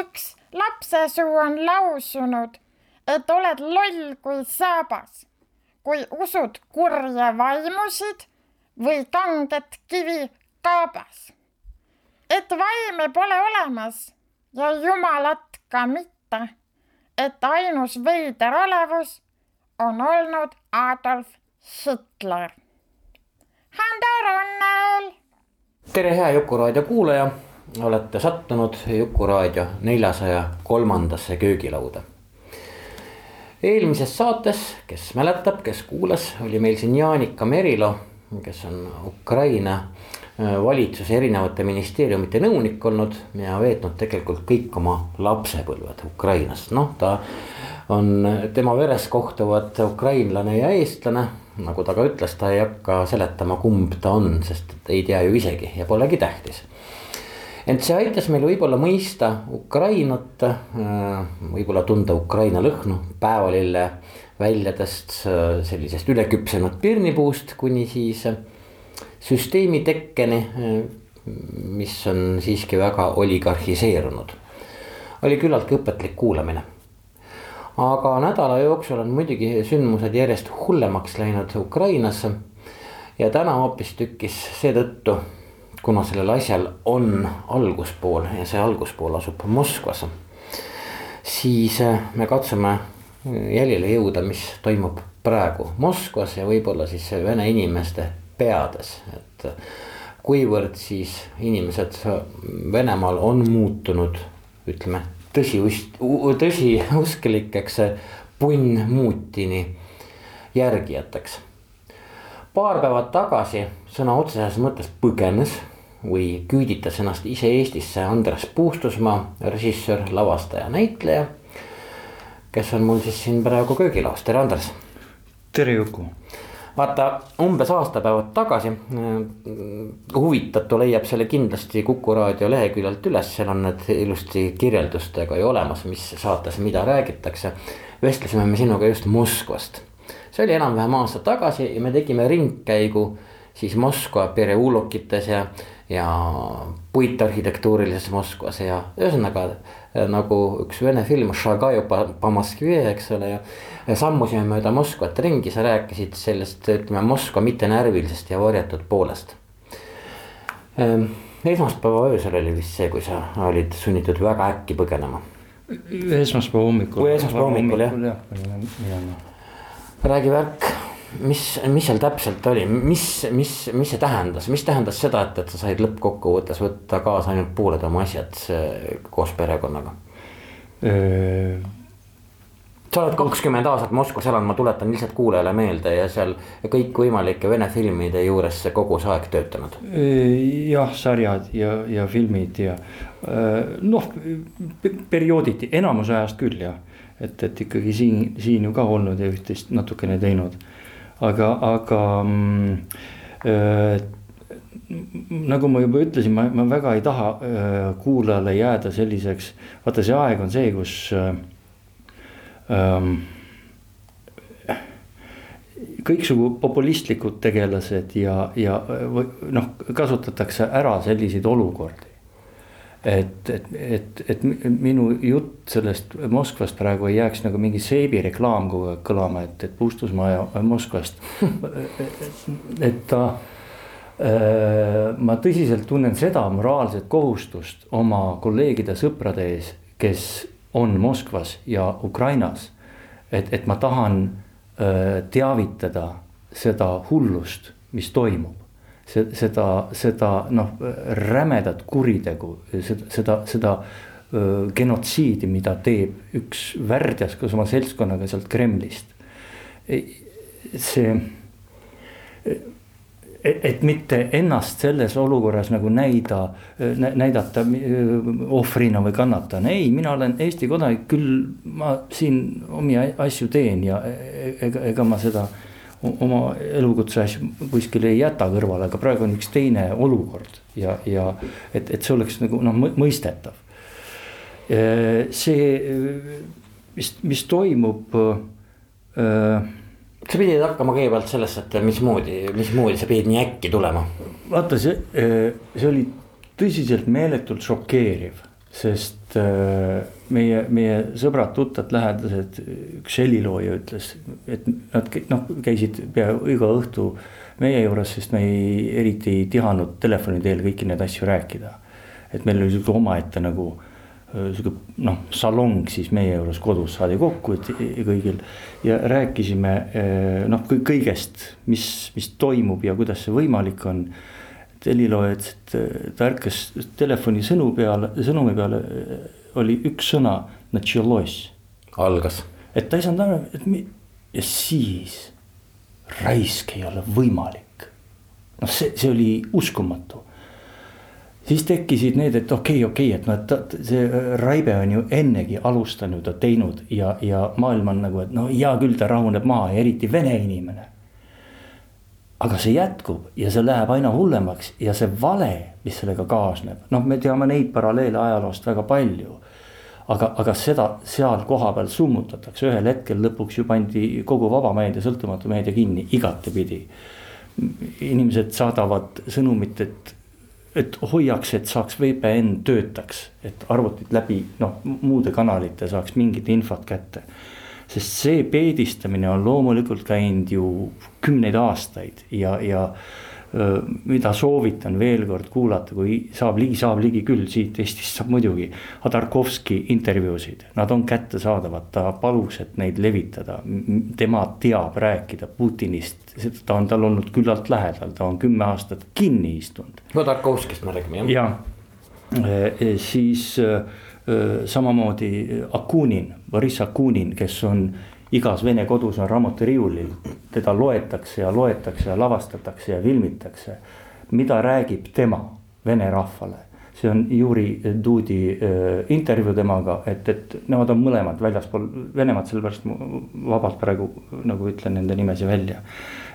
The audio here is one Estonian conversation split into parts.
üks lapsesuu on lausunud, et oled loll kui saabas, kui usud kurje vaimusid või kanget kivi kaabas. et vaime pole olemas ja jumalat ka mitte, et ainus veider olevus on olnud Adolf Hitler. Hando Runnel. tere, hea Jukuraadio kuulaja olete sattunud Jukuraadio neljasaja kolmandasse köögilauda. eelmises saates, kes mäletab, kes kuulas, oli meil siin Jaanika Merilo, kes on Ukraina äh, valitsuse erinevate ministeeriumite nõunik olnud ja veetnud tegelikult kõik oma lapsepõlved Ukrainas, noh, ta on, tema veres kohtuvad ukrainlane ja eestlane. nagu ta ka ütles, ta ei hakka seletama, kumb ta on, sest ei tea ju isegi ja polegi tähtis ent see aitas meil võib-olla mõista Ukrainat, äh, võib-olla tunda Ukraina lõhnu päevalille väljadest, äh, sellisest üleküpsenud pirnipuust kuni siis äh, süsteemi tekkeni, mis on siiski väga oligarhiseerunud. oli küllaltki õpetlik kuulamine. aga nädala jooksul on muidugi sündmused järjest hullemaks läinud Ukrainas ja täna hoopistükkis seetõttu kuna sellel asjal on alguspool ja see alguspool asub Moskvas. siis äh, me katsume jälile jõuda, mis toimub praegu Moskvas ja võib-olla siis vene inimeste peades, et. kuivõrd siis inimesed Venemaal on muutunud, ütleme tõsiust-, tõsiusklikeks punnmuutini järgijateks. paar päeva tagasi sõna otseses mõttes põgenes või küüditas ennast ise Eestisse Andres Puustusmaa, režissöör, lavastaja, näitleja. kes on mul siis siin praegu köögilaos, tere Andres. tere Juku. vaata umbes aastapäevad tagasi, äh, huvitatu leiab selle kindlasti Kuku raadio leheküljelt üles, seal on need ilusti kirjeldustega ju olemas, mis saates mida räägitakse. vestlesime me sinuga just Moskvast, see oli enam-vähem aasta tagasi ja me tegime ringkäigu siis Moskva pereulukites ja ja puitarhitektuurilises Moskvas ja ühesõnaga äh, nagu üks vene film eks ole. ja sammusime mööda Moskvat ringi, sa rääkisid sellest, ütleme Moskva mittenärvilisest ja varjatud poolest. Ähm, esmaspäeva öösel oli vist see, kui sa olid sunnitud väga äkki põgenema. esmaspäeva hommikul. või esmaspäeva hommikul jah, jah.. räägi värk mis, mis seal täpselt oli, mis, mis, mis see tähendas, mis tähendas seda, et, et sa said lõppkokkuvõttes võtta kaasa ainult pooled oma asjad koos perekonnaga? sa oled kakskümmend aastat Moskvas elanud, ma tuletan lihtsalt kuulajale meelde ja seal kõikvõimalike vene filmide juures kogu see aeg töötanud. jah, sarjad ja, ja filmid ja noh, periooditi, enamus ajast küll jah. et, et ikkagi siin, siin ju ka olnud ja üht-teist natukene teinud aga, aga mm, äh, nagu ma juba ütlesin, ma, ma väga ei taha äh, kuulajale jääda selliseks, vaata, see aeg on see, kus äh, ähm, kõiksugu populistlikud tegelased ja, ja noh, kasutatakse ära selliseid olukordi et, et, et, et minu jutt sellest Moskvast praegu ei jääks nagu mingi seebireklaam kogu aeg kõlama, et, et Puustusmaa ja Moskvast. et ta, äh, ma tõsiselt tunnen seda moraalset kohustust oma kolleegide, sõprade ees, kes on Moskvas ja Ukrainas. et, et ma tahan äh, teavitada seda hullust, mis toimub seda, seda noh, rämedat kuritegu, seda, seda, seda genotsiidi, mida teeb üks värdjas koos oma seltskonnaga sealt Kremlist. see, et mitte ennast selles olukorras nagu näida, näidata ohvrina või kannatajana, ei, mina olen Eesti kodanik, küll ma siin omi asju teen ja e-, ega, ega ma seda oma elukutse asju kuskile ei jäta kõrvale, aga praegu on üks teine olukord ja, ja et, et see oleks nagu noh, mõistetav. see, mis, mis toimub äh, sa pidid hakkama kõigepealt sellest, et mismoodi, mismoodi sa pidid nii äkki tulema? vaata, see, äh, see oli tõsiselt meeletult šokeeriv, sest äh, meie, meie sõbrad-tuttavad, lähedased, üks helilooja ütles, et nad noh, käisid pea iga õhtu meie juures, sest me ei, eriti ei tihanud telefoni teel kõiki neid asju rääkida. et meil oli sihuke omaette nagu sihuke noh, salong siis meie juures kodus saadi kokku, et kõigil. ja rääkisime noh, kõigest, mis, mis toimub ja kuidas see võimalik on. helilooja ütles, et ta ärkas telefoni sõnu peale, sõnumi peale oli üks sõna, algas. et ta ei saanud aru, et mi, ja siis raisk ei ole võimalik. noh, see, see oli uskumatu siis tekkisid need, et okei okay,, okei okay,, et noh, et ta, see Raibe on ju ennegi alustanud ja teinud ja, ja maailm on nagu, et no hea küll, ta rahuneb maha ja eriti vene inimene. Aga see jätkub ja see läheb aina hullemaks ja see vale, mis sellega kaasneb, noh, me teame neid paralleele ajaloost väga palju. aga, aga seda seal kohapeal summutatakse, ühel hetkel lõpuks ju pandi kogu vaba meedia, sõltumatu meedia kinni igatepidi. inimesed saadavad sõnumit, et et hoiaks, et saaks VPN töötaks, et arvutid läbi noh, muude kanalite saaks mingit infot kätte. Sest see peedistamine on loomulikult käinud ju kümneid aastaid ja, ja mida soovitan veel kord kuulata, kui saab ligi, saab ligi küll, siit Eestist saab muidugi. Hadarkovski intervjuusid, nad on kättesaadavad, ta palus, et neid levitada. tema teab rääkida Putinist, ta on tal olnud küllalt lähedal, ta on kümme aastat kinni istunud. Hadarkovskist me räägime jah. ja siis samamoodi Akunin, Boriss Akunin, kes on igas vene kodus on raamatukiriiulil, teda loetakse ja loetakse ja lavastatakse ja filmitakse. mida räägib tema vene rahvale, see on Juri Dudi äh, intervjuu temaga, et, et nemad on mõlemad väljaspool Venemaad, sellepärast ma vabalt praegu nagu ütlen nende nimesi välja.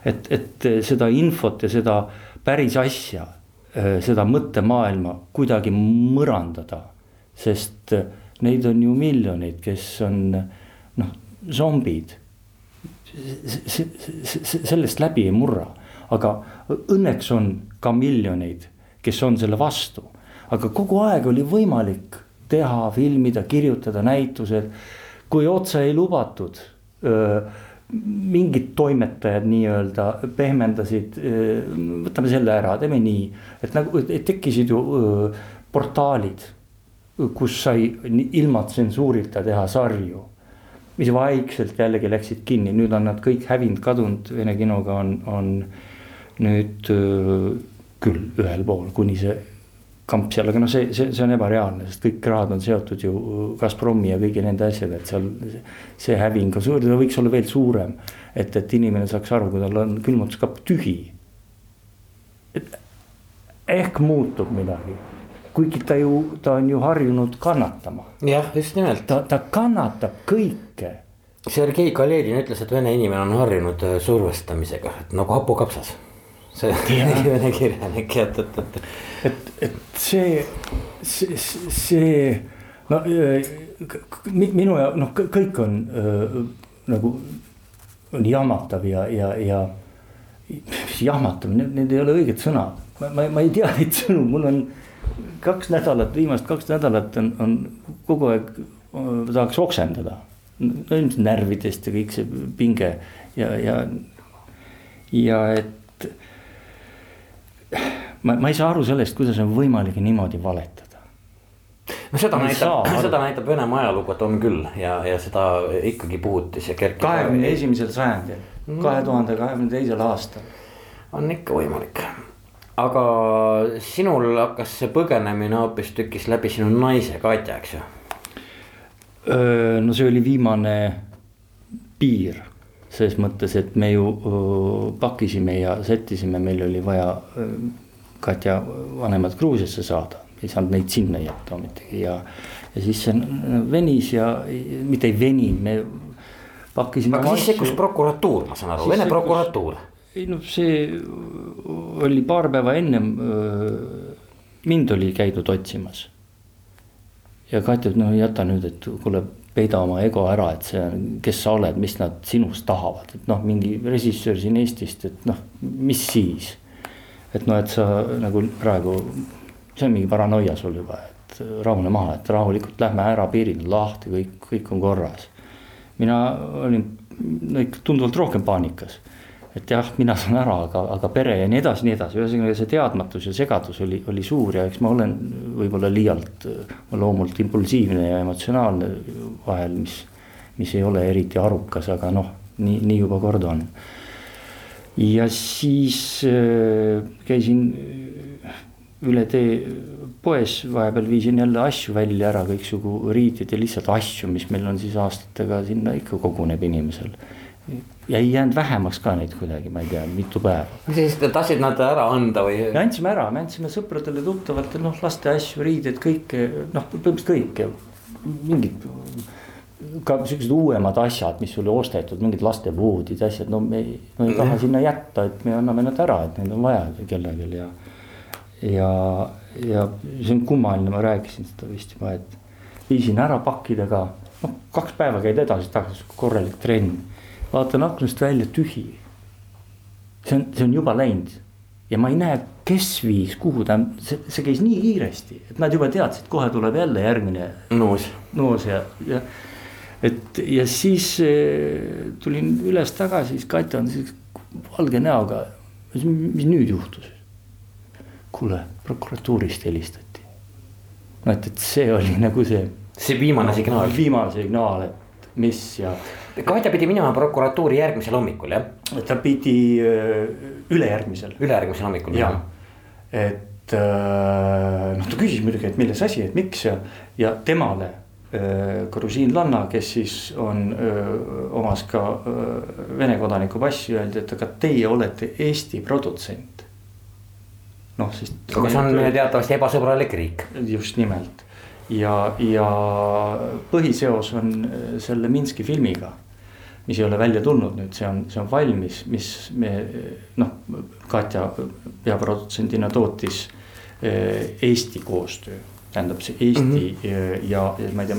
et, et seda infot ja seda päris asja, seda mõttemaailma kuidagi mõrandada, sest neid on ju miljoneid, kes on noh zombid. sellest läbi ei murra, aga õnneks on ka miljoneid, kes on selle vastu. aga kogu aeg oli võimalik teha, filmida, kirjutada näitused, kui otse ei lubatud mingid toimetajad nii-öelda pehmendasid, võtame selle ära, teeme nii, et nagu et tekkisid ju öö, portaalid, kus sai ilma tsensuurita teha sarju. Mis vaikselt jällegi läksid kinni, nüüd on nad kõik hävinud, kadunud, Vene kinoga on, on nüüd küll ühel pool, kuni see kamp seal, aga noh, see, see, see on ebareaalne, sest kõik rahad on seotud ju Gazpromi ja kõigi nende asjadega, et seal see häving on suur, ta võiks olla veel suurem. et, et inimene saaks aru, kui tal on külmutuskapp tühi. et ehk muutub midagi kuigi ta ju, ta on ju harjunud kannatama. jah, just nimelt. ta, ta kannatab kõike. Sergei Kaledin ütles, et vene inimene on harjunud äh, survestamisega, et nagu hapukapsas. see vene kirjanik, et, et, et. et, et see, see, see no äh, minu ja noh, kõik on äh, nagu on jahmatav ja, ja, ja jahmatav, need ei ole õiged sõnad. ma, ma, ma ei tea neid sõnu, mul on kaks nädalat, viimast kaks nädalat on, on kogu aeg tahaks oksendada. ilmselt närvidest ja kõik see pinge ja, ja, ja et. ma, ma ei saa aru sellest, kuidas on võimalik niimoodi valetada. no seda näitab, seda näitab Venemaa ajalugu, et on küll ja, ja seda ikkagi puhutis ja kerkis. kahekümne esimesel sajandil, kahe tuhande kahekümne teisel aastal. on ikka võimalik aga sinul hakkas see põgenemine hoopistükkis läbi sinu naise Katja, eks ju? no see oli viimane piir, selles mõttes, et me ju pakkisime ja sättisime, meil oli vaja Katja vanemad Gruusiasse saada, ei saanud neid sinna jätta ometigi ja. ja siis see venis ja mitte ei veninud, me pakkisime. aga siis sekkus prokuratuur, ma saan aru, Vene prokuratuur. Ei noh, see oli paar päeva ennem mind oli käidud otsimas. ja Katja, no jäta nüüd, et kuule, peida oma ego ära, et see, kes sa oled, mis nad sinust tahavad, et noh, mingi režissöör siin Eestist, et noh, mis siis et noh, et sa nagu praegu, see on mingi paranoia sul juba, et rahune maha, et rahulikult lähme ära, piirid on lahti, kõik, kõik on korras. mina olin no ikka tunduvalt rohkem paanikas. Et jah, mina saan ära, aga, aga pere ja nii edasi, nii edasi, ühesõnaga see teadmatus ja segadus oli, oli suur ja eks ma olen võib-olla liialt loomult impulsiivne ja emotsionaalne vahel, mis, mis ei ole eriti arukas, aga noh, nii, nii juba kord on ja siis äh, käisin äh, üle tee poes, vahepeal viisin jälle asju välja ära, kõiksugu riided ja lihtsalt asju, mis meil on siis aastatega sinna ikka koguneb inimesel. Ja ei jäänud vähemaks ka neid kuidagi, ma ei tea, mitu päeva. siis tahtsid nad ära anda või? me andsime ära, me andsime sõpradele, tuttavatele, noh laste asju, riided, kõike, noh põhimõtteliselt kõike, mingid ka siuksed uuemad asjad, mis sulle ostetud, mingid lastevoodid, asjad, no me, me ei taha mm. sinna jätta, et me anname nad ära, et neid on vaja kellelgi ja. ja, ja see on kummaline, ma rääkisin seda vist juba, et viisin ära pakkida ka, noh kaks päeva käid edasi-tagasi, korralik trenn. Vaatan aknast välja, tühi. see on, see on juba läinud ja ma ei näe, kes viis, kuhu ta, see, see käis nii kiiresti, et nad juba teadsid, kohe tuleb jälle järgmine noos, noos ja, ja et ja siis eh, tulin üles tagasi, siis Katja on siis valge näoga. mis nüüd juhtus? kuule, prokuratuurist helistati. no et, et see oli nagu see. see viimane signaal. viimane signaal, et mis ja. Katja pidi minema prokuratuuri järgmisel hommikul jah? ta pidi eh, ülejärgmisel. ülejärgmisel hommikul jah. et eh, noh, ta küsis muidugi, et milles asi, et miks ja, ja temale Äh, grusiinlanna, kes siis on, omas ka Vene kodaniku passi, öeldi, et aga teie olete Eesti produtsent. noh, sest. aga see on teatavasti ebasõbralik riik. just nimelt ja, ja põhiseos on selle Minski filmiga mis ei ole välja tulnud nüüd, see on, see on valmis, mis me noh, Katja peaprodutsendina tootis Eesti koostöö tähendab see Eesti mm -hmm. ja, ja ma ei tea,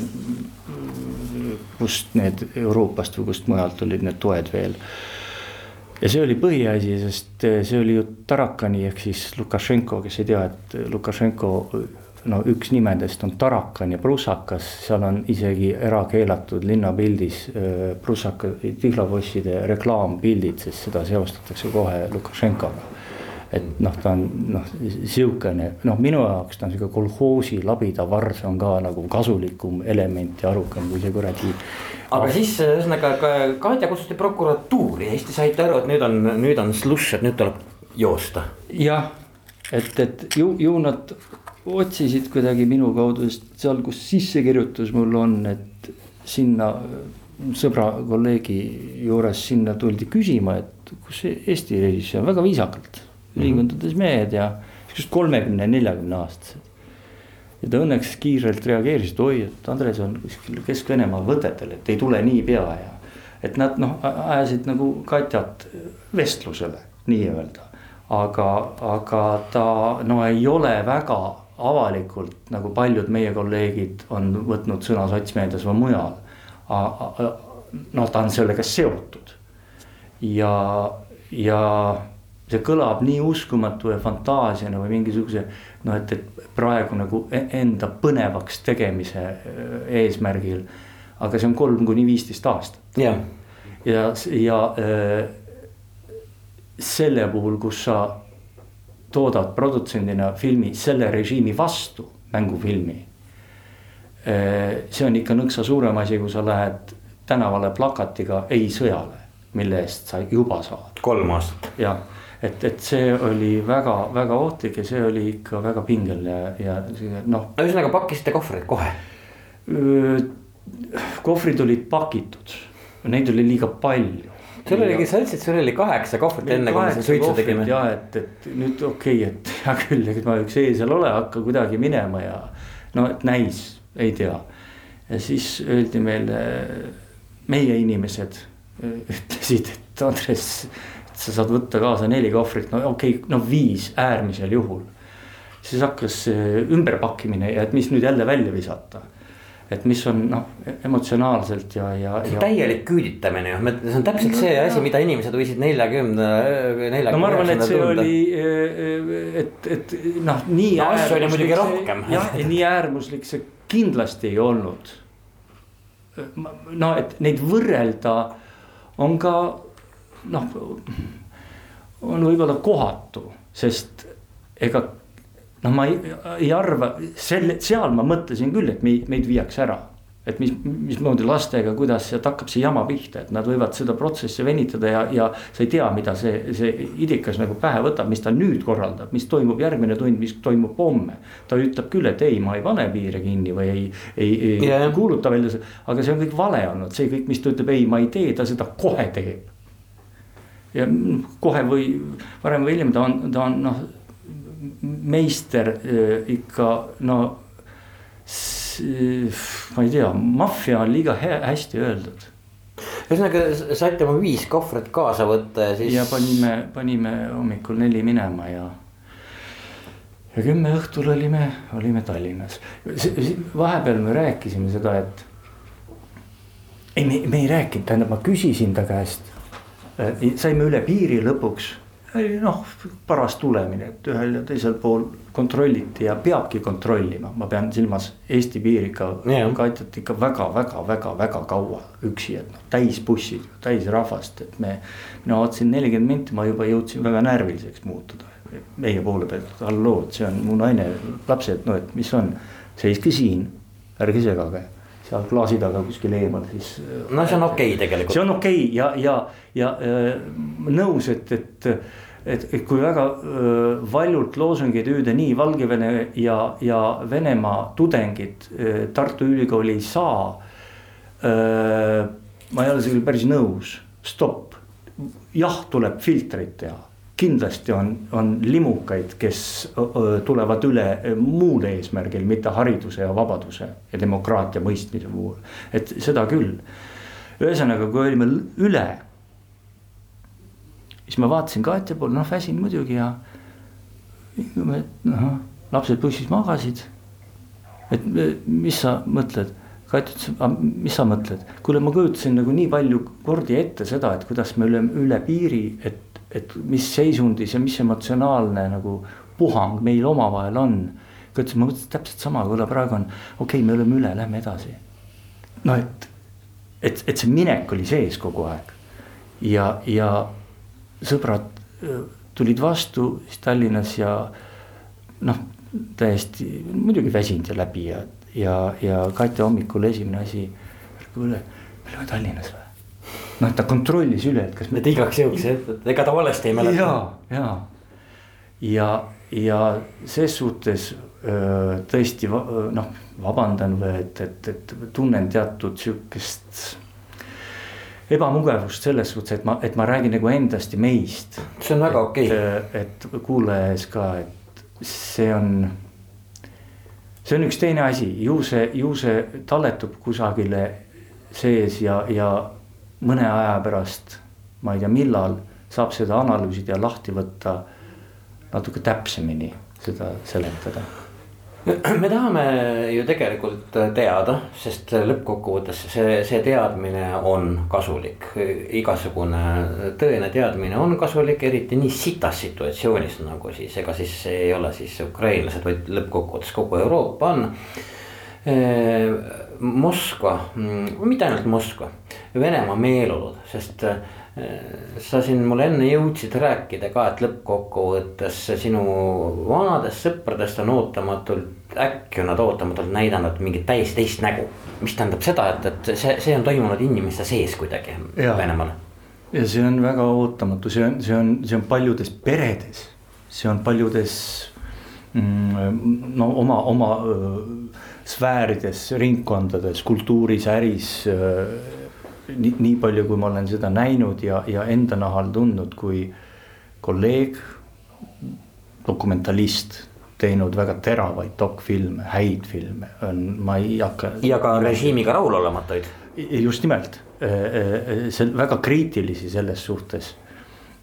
kust need Euroopast või kust mujalt olid need toed veel. ja see oli põhiasi, sest see oli ju Tarakani ehk siis Lukašenko, kes ei tea, et Lukašenko no üks nimedest on Tarakan ja prussakas, seal on isegi ära keelatud linnapildis prussaka, tihlavosside reklaampildid, sest seda seostatakse kohe Lukašenkoga et noh, ta on noh, sihukene noh, minu jaoks ta on sihuke kolhoosi labida varrs on ka nagu kasulikum element ja arukam kui see kuradi. aga siis ühesõnaga Katja kutsuti prokuratuuri ja siis te saite aru, et nüüd on, nüüd on slušš, et nüüd tuleb joosta. jah, et, et ju, ju nad otsisid kuidagi minu kaudu, sest seal, kus sissekirjutus mul on, et sinna sõbra kolleegi juures sinna tuldi küsima, et kus see Eesti režissöör, väga viisakalt ülikondades mehed ja siuksed kolmekümne, neljakümne aastased. ja ta õnneks kiirelt reageeris, et oi, et Andres on kuskil Kesk-Venemaal võtetel, et ei tule niipea ja. et nad noh, ajasid nagu Katjat vestlusele nii-öelda. aga, aga ta no ei ole väga avalikult nagu paljud meie kolleegid on võtnud sõna sotsmeedias või mujal. no ta on sellega seotud ja, ja see kõlab nii uskumatu ja fantaasiana või mingisuguse noh, et, et praegu nagu e-, enda põnevaks tegemise äh, eesmärgil. aga see on kolm kuni viisteist aastat. ja, ja, ja äh, selle puhul, kus sa toodad produtsendina filmi selle režiimi vastu, mängufilmi. Äh, see on ikka nõksa suurem asi, kui sa lähed tänavale plakatiga ei sõjale, mille eest sa juba saad. kolm aastat. jah et, et see oli väga-väga ohtlik ja see oli ikka väga pingeline ja, ja noh. no ühesõnaga pakkisite kohvrid kohe? kohvrid olid pakitud, neid oli liiga palju. Sul oligi, sa ütlesid, sul oli kaheksa kohvrit enne, kui me siin suitsu tegime. ja et, et nüüd okei okay,, et hea küll, et ma üks eesel ole, hakka kuidagi minema ja no et näis, ei tea. ja siis öeldi meile, meie inimesed ütlesid, et Andres, sa saad võtta kaasa neli kohvrit, no okei okay,, no viis äärmisel juhul. siis hakkas ümberpakkimine ja et mis nüüd jälle välja visata et mis on noh, emotsionaalselt ja, ja, ja. täielik küüditamine ju, see on täpselt see no, asi, mida inimesed võisid neljakümne, neljakümne. no ma arvan, et see tunda. oli, et, et noh, nii no,. asju oli muidugi rohkem. jah, nii äärmuslik see kindlasti ei olnud. no et neid võrrelda on ka noh, on võib-olla kohatu, sest ega noh, ma ei, ei arva, selle, seal ma mõtlesin küll, et meid, meid viiakse ära. et mis, mismoodi lastega, kuidas sealt hakkab see jama pihta, et nad võivad seda protsessi venitada ja, ja sa ei tea, mida see, see idikas nagu pähe võtab, mis ta nüüd korraldab, mis toimub järgmine tund, mis toimub homme. ta ütleb küll, et ei, ma ei pane piire kinni või ei, ei, ei yeah. kuuluta välja, aga see on kõik vale olnud, see kõik, mis ta ütleb, ei, ma ei tee, ta seda kohe teeb ja kohe või varem või hiljem ta on, ta on noh meister äh, ikka no. ma ei tea, maffia on liiga hästi öeldud. ühesõnaga saite oma viis kohvrit kaasa võtta ja siis. ja panime, panime hommikul neli minema ja. ja kümme õhtul olime, olime Tallinnas. vahepeal me rääkisime seda, et. ei, me, me ei rääkinud, tähendab, ma küsisin ta käest. saime üle piiri lõpuks oli noh, paras tulemine, et ühel ja teisel pool kontrolliti ja peabki kontrollima, ma pean silmas Eesti piir ikka yeah. kaitati ikka väga-väga-väga-väga kaua üksi, et noh, täisbussid, täis rahvast, et me. mina vaatasin nelikümmend minti, ma juba jõudsin väga närviliseks muutuda meie poole pealt, halloo, et see on mu naine, lapsed, no et mis on, seiske siin, ärge segage seal klaasi taga kuskil eemal, siis. no see on okei okay, tegelikult. see on okei okay ja, ja, ja äh, nõus, et, et, et, et kui väga äh, valjult loosungeid hüüda nii Valgevene ja, ja Venemaa tudengid äh, Tartu Ülikooli ei saa äh,. ma ei ole sellega päris nõus, stopp, jah, tuleb filtreid teha kindlasti on, on limukaid, kes tulevad üle muul eesmärgil, mitte hariduse ja vabaduse ja demokraatia mõistmise puhul, et seda küll. ühesõnaga, kui olime üle. siis ma vaatasin Katja poole, noh väsin muidugi ja. noh, lapsed bussis magasid. et mis sa mõtled Katja ütles, mis sa mõtled, kuule, ma kujutasin nagu nii palju kordi ette seda, et kuidas me üle, üle piiri, et et mis seisundis ja mis emotsionaalne nagu puhang meil omavahel on. ta ütles, ma mõtlesin täpselt sama, kuule praegu on, okei okay,, me oleme üle, lähme edasi. no et, et, et see minek oli sees kogu aeg. ja, ja sõbrad äh, tulid vastu siis Tallinnas ja noh, täiesti muidugi väsinud ja läbi ja, ja, ja Katja hommikul esimene asi, kuule, me oleme Tallinnas? Noh, ta kontrollis üle, et kas. et igaks juhuks, et ega ta valesti ei mäleta. ja, ja, ja, ja ses suhtes öö, tõesti noh, vabandan või et, et, et tunnen teatud sihukest ebamugavust selles suhtes, et ma, et ma räägin nagu endast ja meist. see on väga okei okay.. et kuulaja ees ka, et see on, see on üks teine asi, ju see, ju see talletub kusagile sees ja, ja mõne aja pärast, ma ei tea, millal saab seda analüüsida ja lahti võtta natuke täpsemini seda seletada? Me tahame ju tegelikult teada, sest lõppkokkuvõttes see, see teadmine on kasulik. igasugune tõene teadmine on kasulik, eriti nii sitas situatsioonis nagu siis, ega siis ei ole siis ukrainlased, vaid lõppkokkuvõttes kogu Euroopa on Moskva, mm, mitte ainult Moskva, Venemaa meeleolud, sest äh, sa siin mulle enne jõudsid rääkida ka, et lõppkokkuvõttes sinu vanadest sõpradest on ootamatult, äkki on nad ootamatult näidanud mingit täiesti teist nägu. mis tähendab seda, et, et see, see on toimunud inimeste sees kuidagi. Venemaal. ja see on väga ootamatu, see on, see on, see on paljudes peredes, see on paljudes mm, no oma, oma öö, sfäärides, ringkondades, kultuuris, äris, nii, nii palju, kui ma olen seda näinud ja, ja enda nahal tundnud, kui kolleeg, dokumentalist teinud väga teravaid dokfilme, häid filme, on, ma ei hakka. ja ka režiimiga rahulolematuid. just nimelt, see on väga kriitilisi selles suhtes.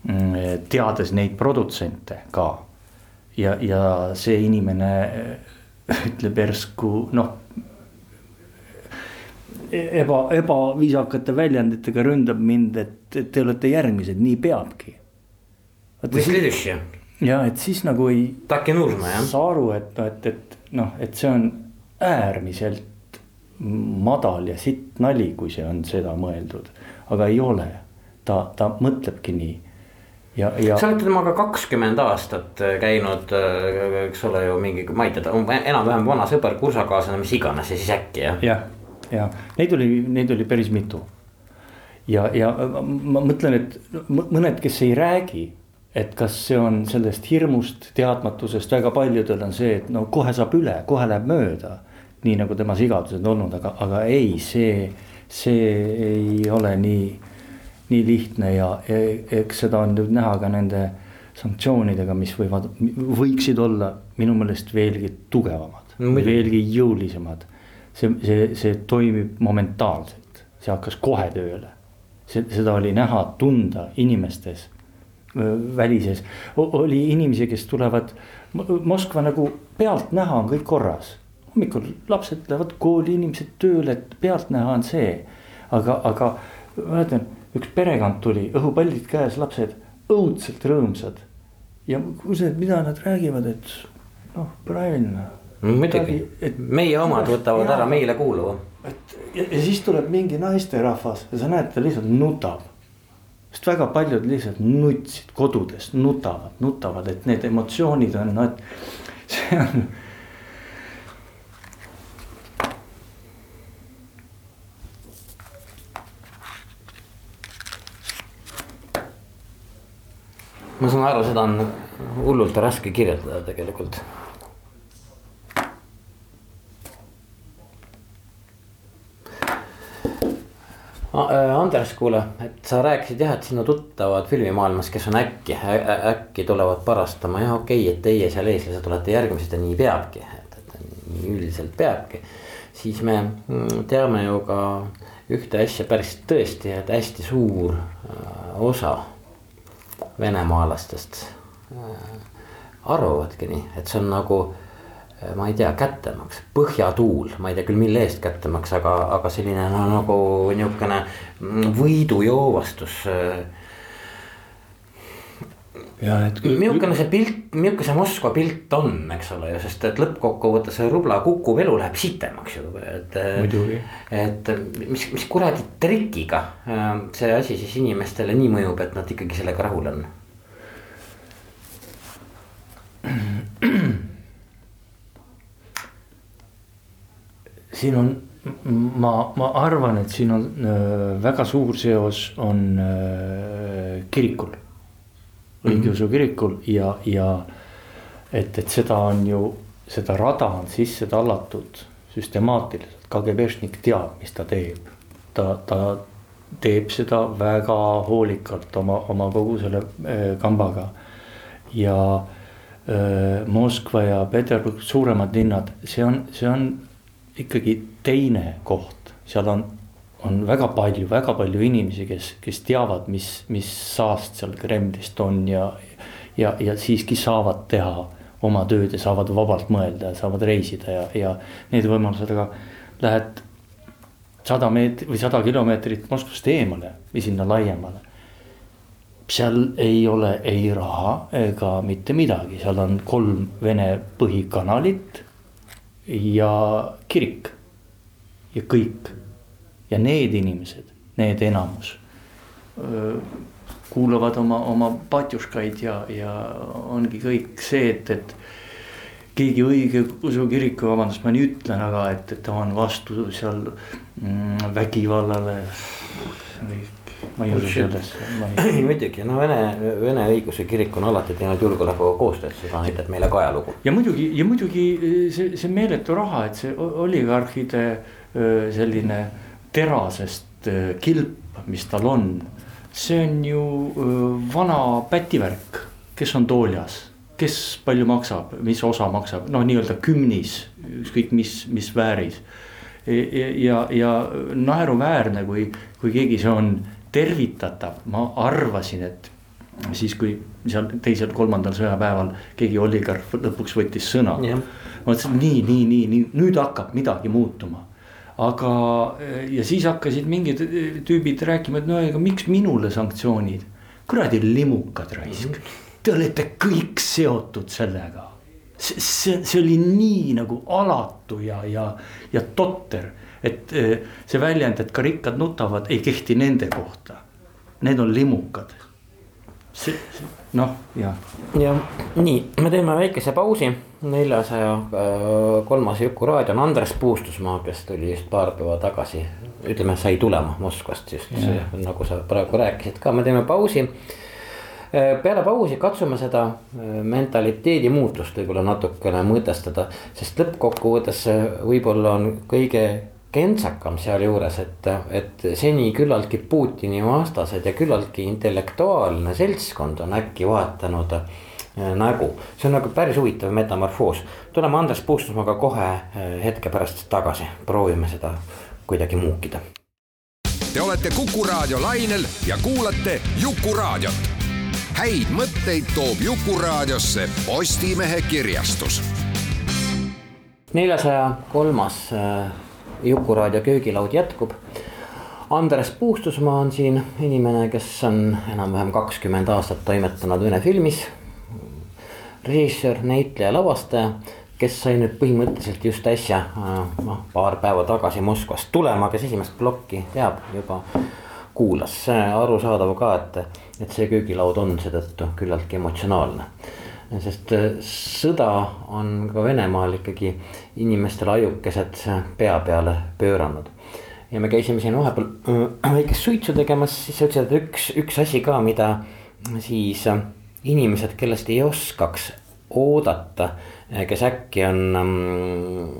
Mm, teades neid produtsente ka ja, ja see inimene ütleb järsku noh eba, ebaviisakate väljenditega ründab mind, et te olete järgmised, nii peabki. ja et siis nagu ei. saa aru, et, et, et noh, et see on äärmiselt madal ja sitt nali, kui see on seda mõeldud, aga ei ole. ta, ta mõtlebki nii ja, ja. sa oled temaga kakskümmend aastat äh, käinud, äh, eks ole ju mingi, ma ei tea, enam-vähem vana sõber, kursakaaslane, mis iganes ja siis äkki jah. jah, ja neid oli, neid oli päris mitu. ja, ja ma mõtlen, et mõned, kes ei räägi, et kas see on sellest hirmust, teadmatusest, väga paljudel on see, et no kohe saab üle, kohe läheb mööda. nii nagu tema sigadused olnud, aga, aga ei, see, see ei ole nii nii lihtne ja eks seda on nüüd näha ka nende sanktsioonidega, mis võivad, võiksid olla minu meelest veelgi tugevamad no,, veelgi jõulisemad. see, see, see toimib momentaalselt, see hakkas kohe tööle. see, seda oli näha, tunda inimestes, välises, oli inimesi, kes tulevad Moskva nagu pealtnäha on kõik korras. hommikul lapsed lähevad kooli, inimesed tööle, et pealtnäha on see, aga, aga mäletan üks perekond tuli, õhupallid käes, lapsed õudselt rõõmsad. ja küsisin, et mida nad räägivad, et noh, praeline. muidugi, meie omad võtavad ja, ära meile kuuluva. et ja, ja siis tuleb mingi naisterahvas ja sa näed, ta lihtsalt nutab. sest väga paljud lihtsalt nutsid kodudes, nutavad, nutavad, et need emotsioonid on, no et see on ma saan aru, seda on hullult raske kirjeldada tegelikult. Äh, Andres, kuule, et sa rääkisid jah, et sinu tuttavad filmimaailmas, kes on äkki, äkki tulevad parastama, jah, okei okay,, et teie seal eeslased olete järgmised ja nii peabki, et, et nii üldiselt peabki. siis me mm, teame ju ka ühte asja päris tõesti, et hästi suur äh, osa venemaalastest äh, arvavadki nii, et see on nagu äh, ma ei tea, kättemaks, põhjatuul, ma ei tea küll, mille eest kättemaks, aga, aga selline no, nagu niisugune võidujoovastus äh, ja et. milline see pilt, milline see Moskva pilt on, eks ole ju, sest et lõppkokkuvõttes see rubla kukkuv elu läheb sitemaks ju, et. et mis, mis kuradi trikiga ähm, see asi siis inimestele nii mõjub, et nad ikkagi sellega rahul on? siin on, ma, ma arvan, et siin on äh, väga suur seos on äh, kirikul õigeusu kirikul ja, ja et, et seda on ju, seda rada on sisse tallatud süstemaatiliselt, KGB-šnik teab, mis ta teeb. ta, ta teeb seda väga hoolikalt oma, oma kogu selle äh, kambaga. Ja äh, Moskva ja Peterburg, suuremad linnad, see on, see on ikkagi teine koht, seal on on väga palju, väga palju inimesi, kes, kes teavad, mis, mis saast seal Kremlist on ja. ja, ja siiski saavad teha oma tööd ja saavad vabalt mõelda ja saavad reisida ja, ja need võimalused, aga lähed. sada meetrit või sada kilomeetrit Moskvast eemale või sinna laiemale. seal ei ole ei raha ega mitte midagi, seal on kolm Vene põhikanalit ja kirik ja kõik ja need inimesed, need enamus kuulavad oma, oma patjuškaid ja, ja ongi kõik see, et, et keegi õigeusu kiriku, vabandust, ma nii ütlen, aga et, et ta on vastu seal mm, vägivallale. ma ei usu sellesse. ei muidugi, no Vene, Vene õigeusu kirik on alati teinud julgeolekuga koostööd, seda näitab meile ka ajalugu. ja muidugi, ja muidugi see, see meeletu raha, et see oligarhide selline terasest äh, kilp, mis tal on, see on ju äh, vana pätivärk, kes on tooljas, kes palju maksab, mis osa maksab, noh, nii-öelda kümnis, ükskõik mis, mis vääris. ja, ja, ja naeruväärne, kui, kui keegi see on tervitatav, ma arvasin, et siis, kui seal teisel-kolmandal sõjapäeval keegi oligarh lõpuks võttis sõna. ma mõtlesin nii, nii, nii, nii, nüüd hakkab midagi muutuma aga, ja siis hakkasid mingid tüübid rääkima, et no ega miks minule sanktsioonid. kuradi limukad raisk, te olete kõik seotud sellega. see, see, see oli nii nagu alatu ja, ja, ja totter, et eh, see väljend, et ka rikkad nutavad, ei kehti nende kohta. Need on limukad. see, noh, jah. ja nii, me teeme väikese pausi neljasaja äh, kolmas Jukuraadio on Andres Puustusmaa, kes tuli just paar päeva tagasi. ütleme, sai tulema Moskvast just nagu sa praegu rääkisid ka, me teeme pausi. Äh, peale pausi katsume seda äh, mentaliteedi muutust võib-olla natukene mõtestada, sest lõppkokkuvõttes võib-olla on kõige kentsakam sealjuures, et, et seni küllaltki Putini vastased ja küllaltki intellektuaalne seltskond on äkki vahetanud nägu. see on nagu päris huvitav metamorfoos. tuleme Andres Puustusmaaga kohe äh, hetke pärast tagasi, proovime seda kuidagi muukida. Te olete Kuku Raadio lainel ja kuulate Jukuraadiot. häid mõtteid toob Jukuraadiosse Postimehe kirjastus. neljasaja kolmas äh, Jukuraadio köögilaud jätkub Andres Puustusmaa on siin inimene, kes on enam-vähem kakskümmend aastat toimetanud Vene filmis režissöör, näitleja, lavastaja, kes sai nüüd põhimõtteliselt just äsja, noh paar päeva tagasi Moskvast tulema, kes esimest plokki teab juba kuulas, arusaadav ka, et, et see köögilaud on seetõttu küllaltki emotsionaalne. sest äh, sõda on ka Venemaal ikkagi inimestele ajukesed pea peale pööranud. ja me käisime siin vahepeal äh, väikest suitsu tegemas, siis sa ütlesid, et üks, üks asi ka, mida siis äh, inimesed, kellest ei oskaks oodata, kes äkki on ähm,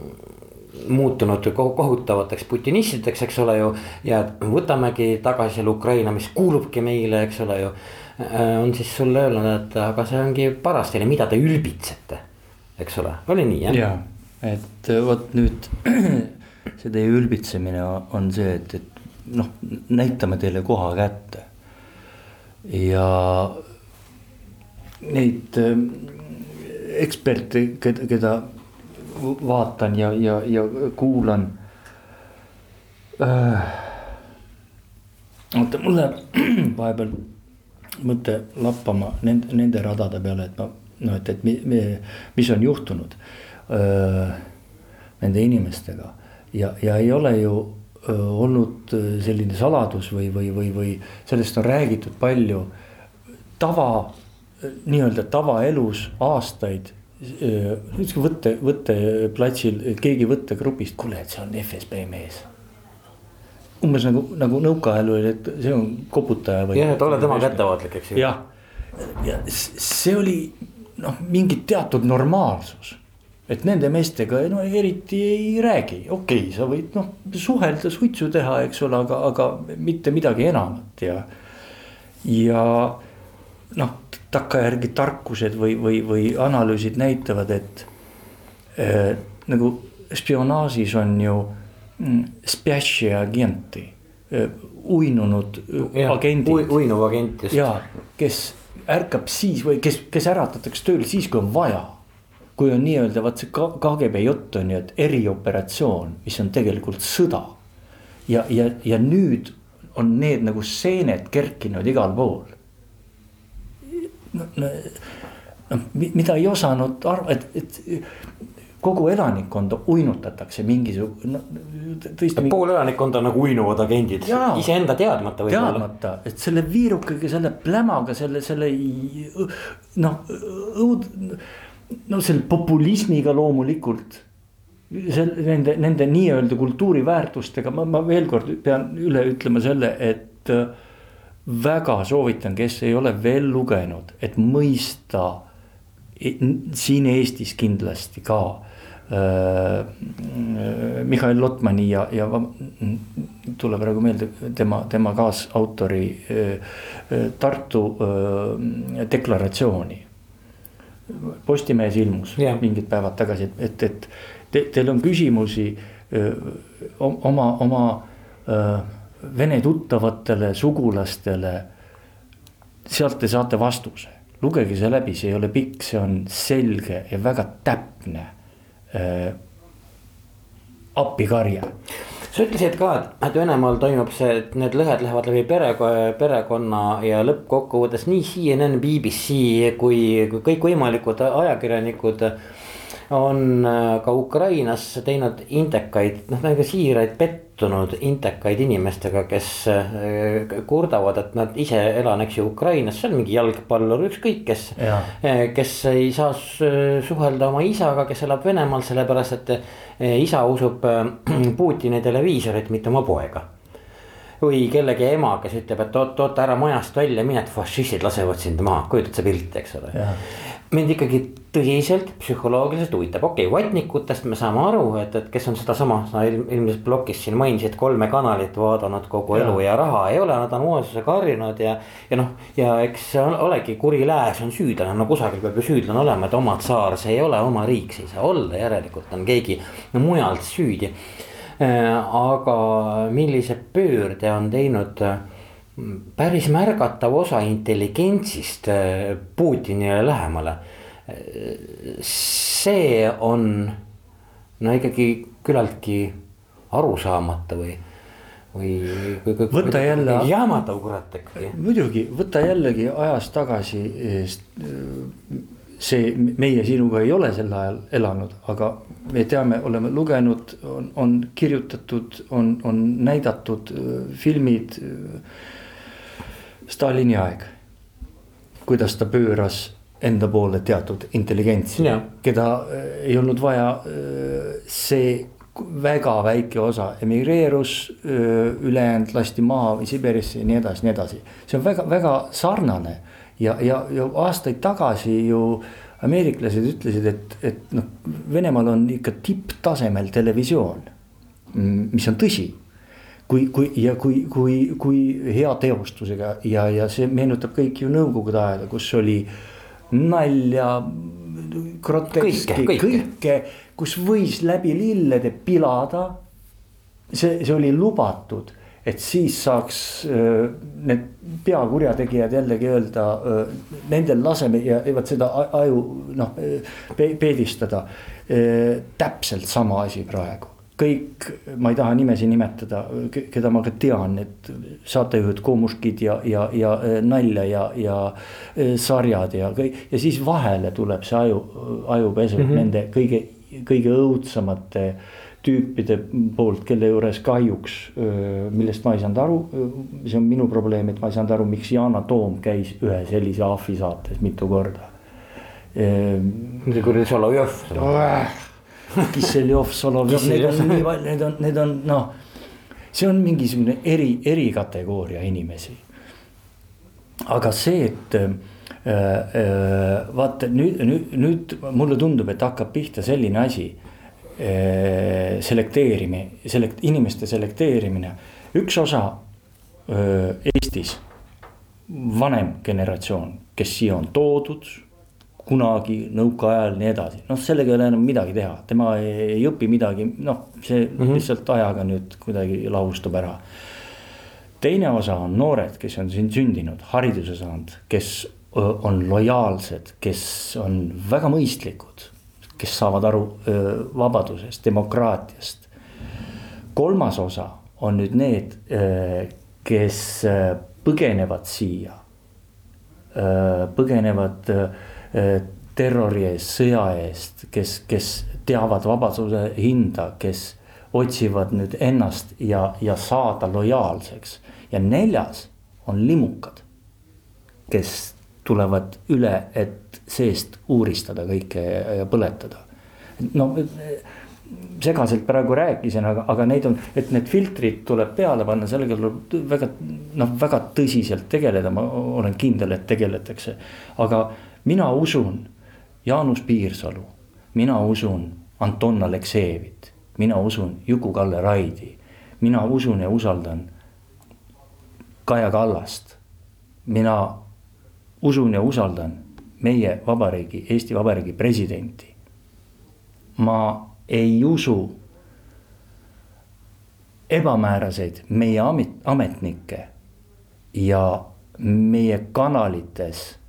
muutunud kohutavateks putinistideks, eks ole ju. ja võtamegi tagasi selle Ukraina, mis kuulubki meile, eks ole ju. Äh, on siis sulle öelnud, et aga see ongi paras teile, mida te ülbitsete, eks ole, oli nii jah? ja, et vot nüüd see teie ülbitsemine on see, et, et noh, näitame teile koha kätte. ja neid ähm, eksperte, keda, vaatan ja, ja, ja kuulan äh,. oota, mul läheb vahepeal mõte lappama nende, nende radade peale, et ma noh, et, et mi, mi, mis on juhtunud öö, äh, nende inimestega ja, ja ei ole ju öö, äh, olnud selline saladus või, või, või, või sellest on räägitud palju. tava nii-öelda tavaelus aastaid niisugune võtte, võtteplatsil keegi võttegrupist, kuule, et see on FSB mees. umbes nagu, nagu nõukaajal oli, et see on koputaja või. jah, et ole temaga ettevaatlik, eks ju. jah, ja see oli noh, mingi teatud normaalsus. et nende meestega no eriti ei räägi, okei okay,, sa võid noh suhelda, suitsu teha, eks ole, aga, aga mitte midagi enamat ja. ja noh, takkajärgi tarkused või, või, või analüüsid näitavad, et äh, nagu spionaažis on ju mm, spjaši agenti äh,, uinunud ja, agendid ui,. uinuv agent just. ja, kes ärkab siis või kes, kes äratatakse tööle siis, kui on vaja. kui on nii-öelda vaat see KGB jutt on ju, et erioperatsioon, mis on tegelikult sõda. ja, ja, ja nüüd on need nagu seened kerkinud igal pool noh, mida ei osanud arva, et, et kogu elanikkonda uinutatakse mingisugune no,. tõesti. pool elanikkonda on nagu uinuvad agendid, iseenda teadmata võib-olla. teadmata, et selle viirukaga, selle plämaga, selle, selle noh, õud-. no selle populismiga loomulikult. see nende, nende nii-öelda kultuuriväärtustega, ma, ma veel kord pean üle ütlema selle, et väga soovitan, kes ei ole veel lugenud, et mõista siin Eestis kindlasti ka äh, Mihhail Lotmani ja, ja tule praegu meelde tema, tema kaasautori Tartu deklaratsiooni. Postimehes ilmus yeah. mingid päevad tagasi, et, et te, teil on küsimusi oma, oma vene tuttavatele, sugulastele. sealt te saate vastuse, lugege see läbi, see ei ole pikk, see on selge ja väga täpne äh, appikarje sa ütlesid ka, et, Venemaal toimub see, et need lõhed lähevad läbi pere, perekonna ja lõppkokkuvõttes nii CNN, BBC kui, kui kõikvõimalikud ajakirjanikud on äh, ka Ukrainas teinud intekaid, noh nagu siiraid pettunud intekaid inimestega, kes äh, kurdavad, et nad ise elan, eks ju, Ukrainas, see on mingi jalgpallur, ükskõik kes. Äh, kes ei saa suhelda oma isaga, kes elab Venemaal, sellepärast et isa usub Putini televiisorit, mitte oma poega. Või kellegi ema, kes ütleb, et oot, oot ära majast välja mine, et fašistid lasevad sind maha, kujutad sa pilti, eks ole mind ikkagi tõsiselt psühholoogiliselt huvitab, okei okay,, vatnikutest me saame aru, et, et kes on sedasama, sa ilmselt blogis siin mainisid kolme kanalit vaadanud kogu elu ja, ja raha ei ole, nad on vaesusega harjunud ja. ja noh, ja eks olegi kuri lääs on süüdlane, no kusagil peab ju süüdlane olema, et oma tsaar, see ei ole oma riik, see ei saa olla, järelikult on keegi mujalt süüdi. Äh, aga millise pöörde on teinud äh, päris märgatav osa intelligentsist äh, Putinile lähemale. see on no ikkagi küllaltki arusaamata või, või. võta jälle. jaamatav kurat ikkagi. muidugi, võta jällegi ajas tagasi. see, meie sinuga ei ole sel ajal elanud, aga me teame, oleme lugenud, on, on kirjutatud, on, on näidatud filmid Stalini aeg, kuidas ta pööras enda poole teatud intelligentsi, keda äh, ei olnud vaja, äh, see väga väike osa emigreerus, äh, ülejäänud lasti maha või Siberisse ja nii edasi, nii edasi. see on väga-väga sarnane. Ja, ja, ja aastaid tagasi ju ameeriklased ütlesid, et, et noh, Venemaal on ikka tipptasemel televisioon, mis on tõsi kui, kui ja kui, kui, kui hea teostusega ja, ja see meenutab kõik ju nõukogude aega, kus oli nalja, groteski, kõike, kõike, kus võis läbi lillede pilada. see, see oli lubatud, et siis saaks äh, need peakurjategijad jällegi öelda äh,, nendel laseme ja vot seda aju noh pe, peedistada äh,. täpselt sama asi praegu kõik, ma ei taha nimesi nimetada, keda ma ka tean, need saatejuhid, Komuškid ja, ja, ja e, nalja ja, ja e, sarjad ja kõik. ja siis vahele tuleb see aju, ajupesu mm -hmm. nende kõige, kõige õudsemate tüüpide poolt, kelle juures kahjuks, millest ma ei saanud aru, see on minu probleem, et ma ei saanud aru, miks Yana Toom käis ühe sellise ahvi saates mitu korda. see kuradi Solovjov Kisseljov, Solovjov, need on nii palju, need on, need on noh. see on mingisugune eri, erikategooria inimesi. aga see, et äh, äh, vaata nüüd, nüüd, nüüd mulle tundub, et hakkab pihta selline asi äh,. selekteerimine, selekt-, inimeste selekteerimine, üks osa äh, Eestis, vanem generatsioon, kes siia on toodud kunagi nõukaajal nii edasi, noh, sellega ei ole enam midagi teha, tema ei, ei õpi midagi, noh, see mm -hmm. lihtsalt ajaga nüüd kuidagi lahustub ära. teine osa on noored, kes on siin sündinud, hariduse saanud, kes on lojaalsed, kes on väga mõistlikud, kes saavad aru vabadusest, demokraatiast. kolmas osa on nüüd need, kes põgenevad siia, põgenevad terrori eest, sõja eest, kes, kes teavad vabaduse hinda, kes otsivad nüüd ennast ja, ja saada lojaalseks. ja neljas on limukad, kes tulevad üle, et seest uuristada kõike ja põletada. no segaselt praegu rääkisin, aga, aga neid on, et need filtrid tuleb peale panna, sellega tuleb väga noh, väga tõsiselt tegeleda, ma olen kindel, et tegeletakse, aga mina usun Jaanus Piirsalu, mina usun Anton Aleksejevit, mina usun Juku-Kalle Raidi. mina usun ja usaldan Kaja Kallast. mina usun ja usaldan meie vabariigi, Eesti Vabariigi presidenti. ma ei usu ebamääraseid meie amet, ametnikke ja meie kanalites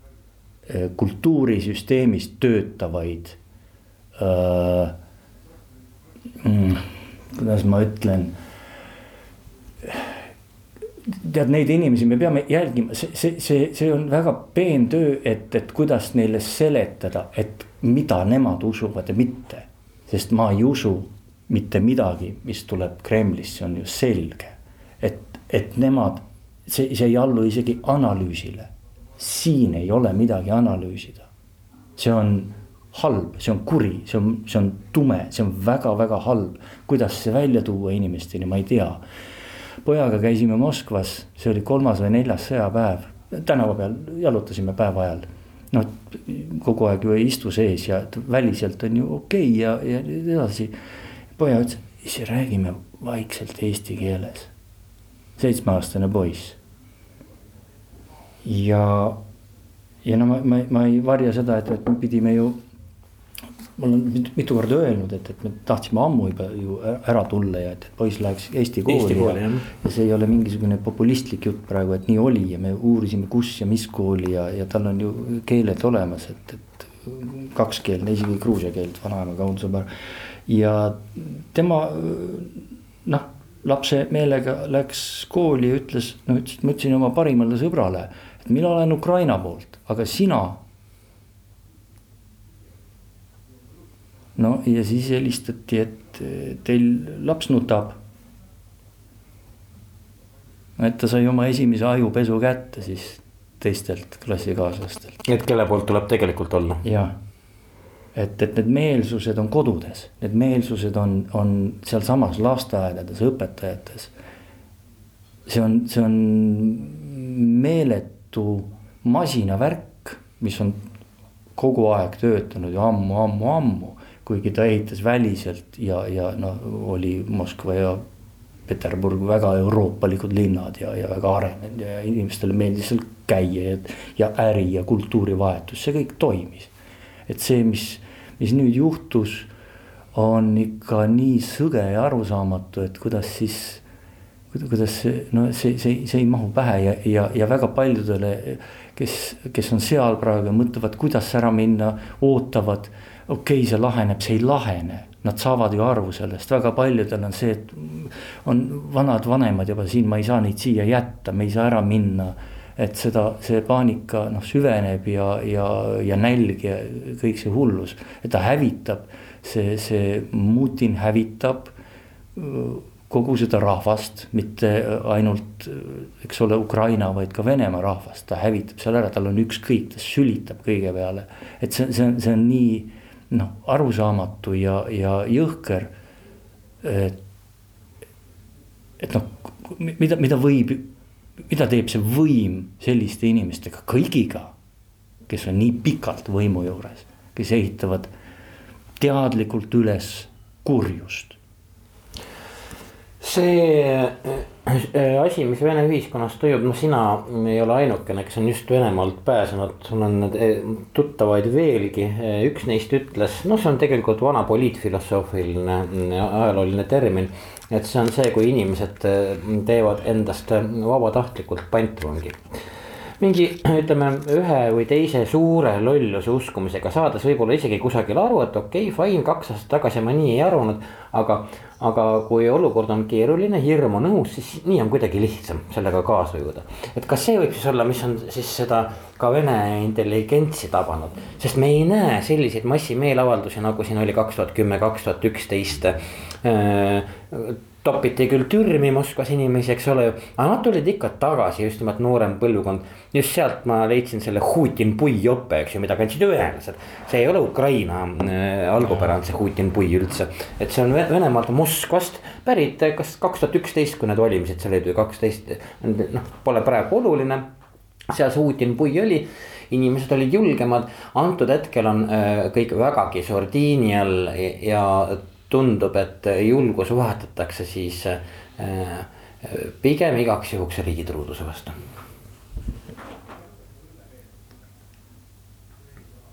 kultuurisüsteemis töötavaid äh,. Mm, kuidas ma ütlen tead, neid inimesi me peame jälgima, see, see, see, see on väga peen töö, et, et kuidas neile seletada, et mida nemad usuvad ja mitte. sest ma ei usu mitte midagi, mis tuleb Kremlist, see on ju selge. et, et nemad, see, see ei allu isegi analüüsile. Siin ei ole midagi analüüsida. see on halb, see on kuri, see on, see on tume, see on väga-väga halb. kuidas see välja tuua inimesteni, ma ei tea pojaga käisime Moskvas, see oli kolmas või neljas sõjapäev, tänava peal jalutasime päeva ajal. noh, kogu aeg ju ei istu sees ja väliselt on ju okei okay ja, ja edasi. poja ütles, ise räägime vaikselt eesti keeles. seitsmeaastane poiss. Ja, ja no ma, ma, ma ei varja seda, et, et me pidime ju ma olen mitu korda öelnud, et, et me tahtsime ammu juba ju ära tulla ja et poiss läheks Eesti kooli. Eesti kooli ja, ja see ei ole mingisugune populistlik jutt praegu, et nii oli ja me uurisime, kus ja mis kooli ja, ja tal on ju keeled olemas, et, et kakskeelne, isegi gruusia keelt, vanaema kaudsõber. ja tema noh, lapse meelega läks kooli ja ütles, no ütles, ma ütlesin oma parimale sõbrale, et mina olen Ukraina poolt, aga sina no ja siis helistati, et teil laps nutab. et ta sai oma esimese ajupesu kätte siis teistelt klassikaaslastelt. et kelle poolt tuleb tegelikult olla. jah, et, et need meelsused on kodudes, need meelsused on, on sealsamas lasteaedades, õpetajates. see on, see on meeletu masinavärk, mis on kogu aeg töötanud ju ammu, ammu, ammu kuigi ta ehitas väliselt ja, ja noh, oli Moskva ja Peterburg väga euroopalikud linnad ja, ja väga arenenud ja inimestele meeldis seal käia ja, ja äri ja kultuurivahetus, see kõik toimis. et see, mis, mis nüüd juhtus, on ikka nii sõge ja arusaamatu, et kuidas siis kuidas no see, see, see ei mahu pähe ja, ja, ja väga paljudele, kes, kes on seal praegu ja mõtlevad, kuidas ära minna, ootavad okei okay,, see laheneb, see ei lahene. Nad saavad ju aru sellest, väga paljudel on see, et on vanad vanemad juba siin, ma ei saa neid siia jätta, me ei saa ära minna. et seda, see paanika noh süveneb ja, ja, ja nälg ja kõik see hullus, et ta hävitab. see, see Mutin hävitab kogu seda rahvast, mitte ainult, eks ole, Ukraina, vaid ka Venemaa rahvast, ta hävitab seal ära, tal on ükskõik, ta sülitab kõige peale. et see, see on, see on nii noh, arusaamatu ja, ja jõhker. et, et noh, mida, mida võib, mida teeb see võim selliste inimestega, kõigiga, kes on nii pikalt võimu juures, kes ehitavad teadlikult üles kurjust see äh, asi, mis Vene ühiskonnas toimub, noh, sina ei ole ainukene, kes on just Venemaalt pääsenud, sul on äh, tuttavaid veelgi. Äh, üks neist ütles, noh, see on tegelikult vana poliitfilosoofiline ajalooline termin. et see on see, kui inimesed teevad endast vabatahtlikult pantvangi mingi ütleme ühe või teise suure lolluse uskumisega saades võib-olla isegi kusagil aru, et okei okay,, fine, kaks aastat tagasi ma nii ei arvanud. aga, aga kui olukord on keeruline, hirm on õhus, siis nii on kuidagi lihtsam sellega kaasa ujuda. et kas see võib siis olla, mis on siis seda ka vene intelligentsi tabanud, sest me ei näe selliseid massimeeleavaldusi, nagu siin oli kaks tuhat kümme, kaks tuhat üksteist äh, topiti küll türmi Moskvas inimesi, eks ole ju, aga nad tulid ikka tagasi, just nimelt noorem põlvkond. just sealt ma leidsin selle Hutin pui jope, eks ju, mida kandsid venelased. see ei ole Ukraina äh, algupärand, see Hutin pui üldse, et see on Venemaalt Moskvast pärit, kas kaks tuhat üksteist, kui need valimised seal olid või kaksteist, noh, pole praegu oluline. seal see Hutin pui oli inimesed olid julgemad, antud hetkel on äh, kõik vägagi sordiini all ja tundub, et julgus vahetatakse siis äh, pigem igaks juhuks riigi truuduse vastu.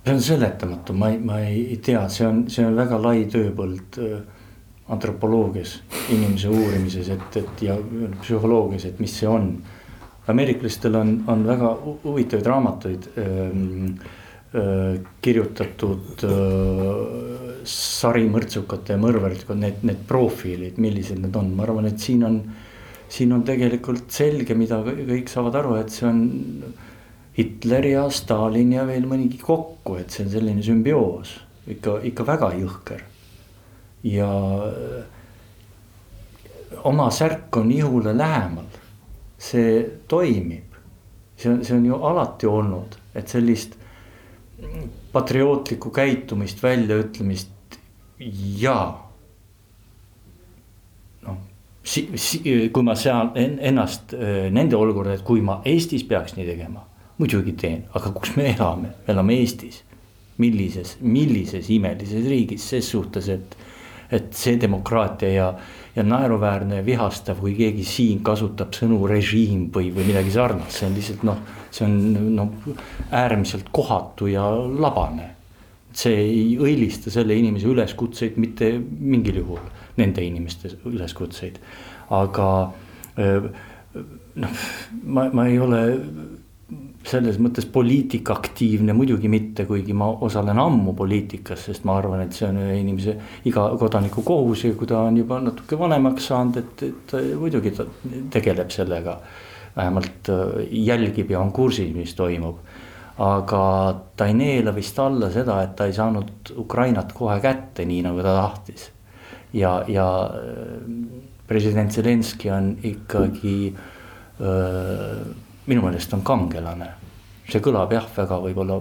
See on seletamatu, ma ei, ma ei tea, see on, see on väga lai tööpõld äh, antropoloogias, inimese uurimises, et, et ja psühholoogias, et mis see on. ameeriklastel on, on väga huvitavaid raamatuid ähm, äh, kirjutatud äh, sarimõrtsukate ja mõrvarite, need, need profiilid, millised need on, ma arvan, et siin on. siin on tegelikult selge, mida kõik saavad aru, et see on Hitler ja Stalin ja veel mõnigi kokku, et see on selline sümbioos, ikka, ikka väga jõhker. ja äh, oma särk on ihule lähemal, see toimib. see on, see on ju alati olnud, et sellist patriootlikku käitumist, väljaütlemist ja noh, si-, si-, kui ma sean ennast äh, nende olukorda, et kui ma Eestis peaks nii tegema muidugi teen, aga kus me elame, me elame Eestis. millises, millises imelises riigis, ses suhtes, et, et see demokraatia ja, ja naeruväärne ja vihastav, kui keegi siin kasutab sõnu režiim või, või midagi sarnast, see on lihtsalt noh, see on noh äärmiselt kohatu ja labane. See ei õilista selle inimese üleskutseid mitte mingil juhul, nende inimeste üleskutseid, aga noh, ma, ma ei ole selles mõttes poliitikaktiivne muidugi mitte, kuigi ma osalen ammu poliitikas, sest ma arvan, et see on ühe inimese, iga kodaniku kohus ja kui ta on juba natuke vanemaks saanud, et, et muidugi ta tegeleb sellega. vähemalt äh, jälgib ja on kursis, mis toimub. Aga ta ei neela vist alla seda, et ta ei saanud Ukrainat kohe kätte, nii nagu ta tahtis. ja, ja äh, president Zelenskõi on ikkagi öö, äh, minu meelest on kangelane. see kõlab jah, väga võib-olla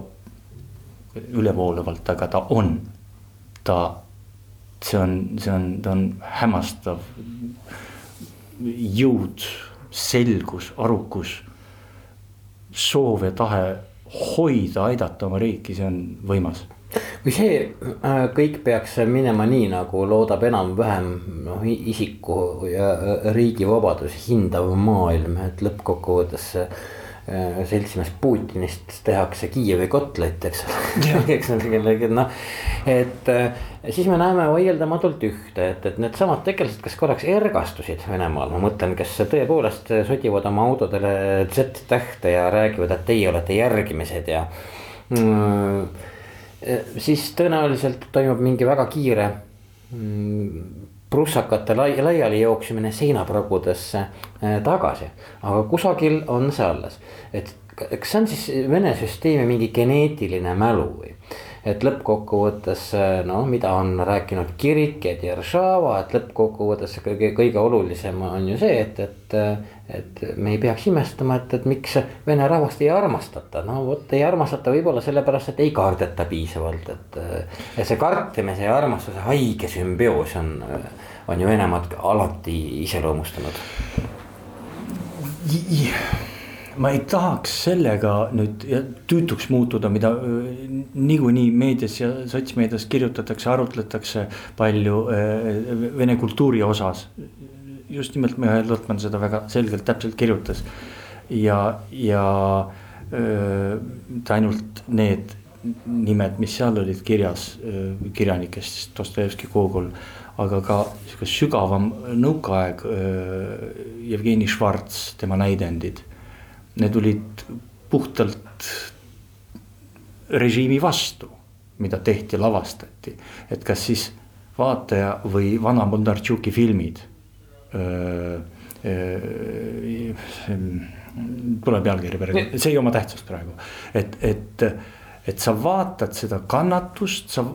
ülevoolevalt, aga ta on, ta, see on, see on, ta on hämmastav jõud, selgus, arukus, soov ja tahe hoida, aidata oma riiki, see on võimas. Kui see äh, kõik peaks minema nii, nagu loodab enam-vähem noh isiku ja riigi vabadusi hindav maailm, et lõppkokkuvõttes seltsimees Putinist tehakse Kiievi kotlet, eks ole. eks ole, kellegi noh, et siis me näeme vaieldamatult ühte, et, et needsamad tegelased, kes korraks ergastusid Venemaal, ma mõtlen, kes tõepoolest sodivad oma autodele Z-tähte ja räägivad, et teie olete järgimised ja mm, Eh, siis tõenäoliselt toimub mingi väga kiire mm, prussakate lai, laiali jooksmine seinapragudesse eh, tagasi. aga kusagil on see alles, et kas see on siis Vene süsteemi mingi geneetiline mälu või? et lõppkokkuvõttes noh, mida on rääkinud kirik ja Deržava, et lõppkokkuvõttes kõige, kõige olulisem on ju see, et, et. et me ei peaks imestama, et, et miks vene rahvast ei armastata, no vot ei armastata võib-olla sellepärast, et ei kardeta piisavalt, et. ja see kartimise ja armastuse haige sümbioos on, on ju Venemaad alati iseloomustanud ma ei tahaks sellega nüüd tüütuks muutuda, mida niikuinii meedias ja sotsmeedias kirjutatakse, arutletakse palju vene kultuuri osas. just nimelt Mihhail Lotman seda väga selgelt, täpselt kirjutas ja, ja mitte ainult need nimed, mis seal olid kirjas kirjanikest, Dostojevski, Gogol, aga ka sihuke sügavam nõukaaeg. Jevgeni Švarts, tema näidendid need olid puhtalt režiimi vastu, mida tehti, lavastati. et kas siis vaataja või vana Bondartšuki filmid. Pole pealkiri praegu, see ei oma tähtsust praegu, et, et et sa vaatad seda kannatust, sa,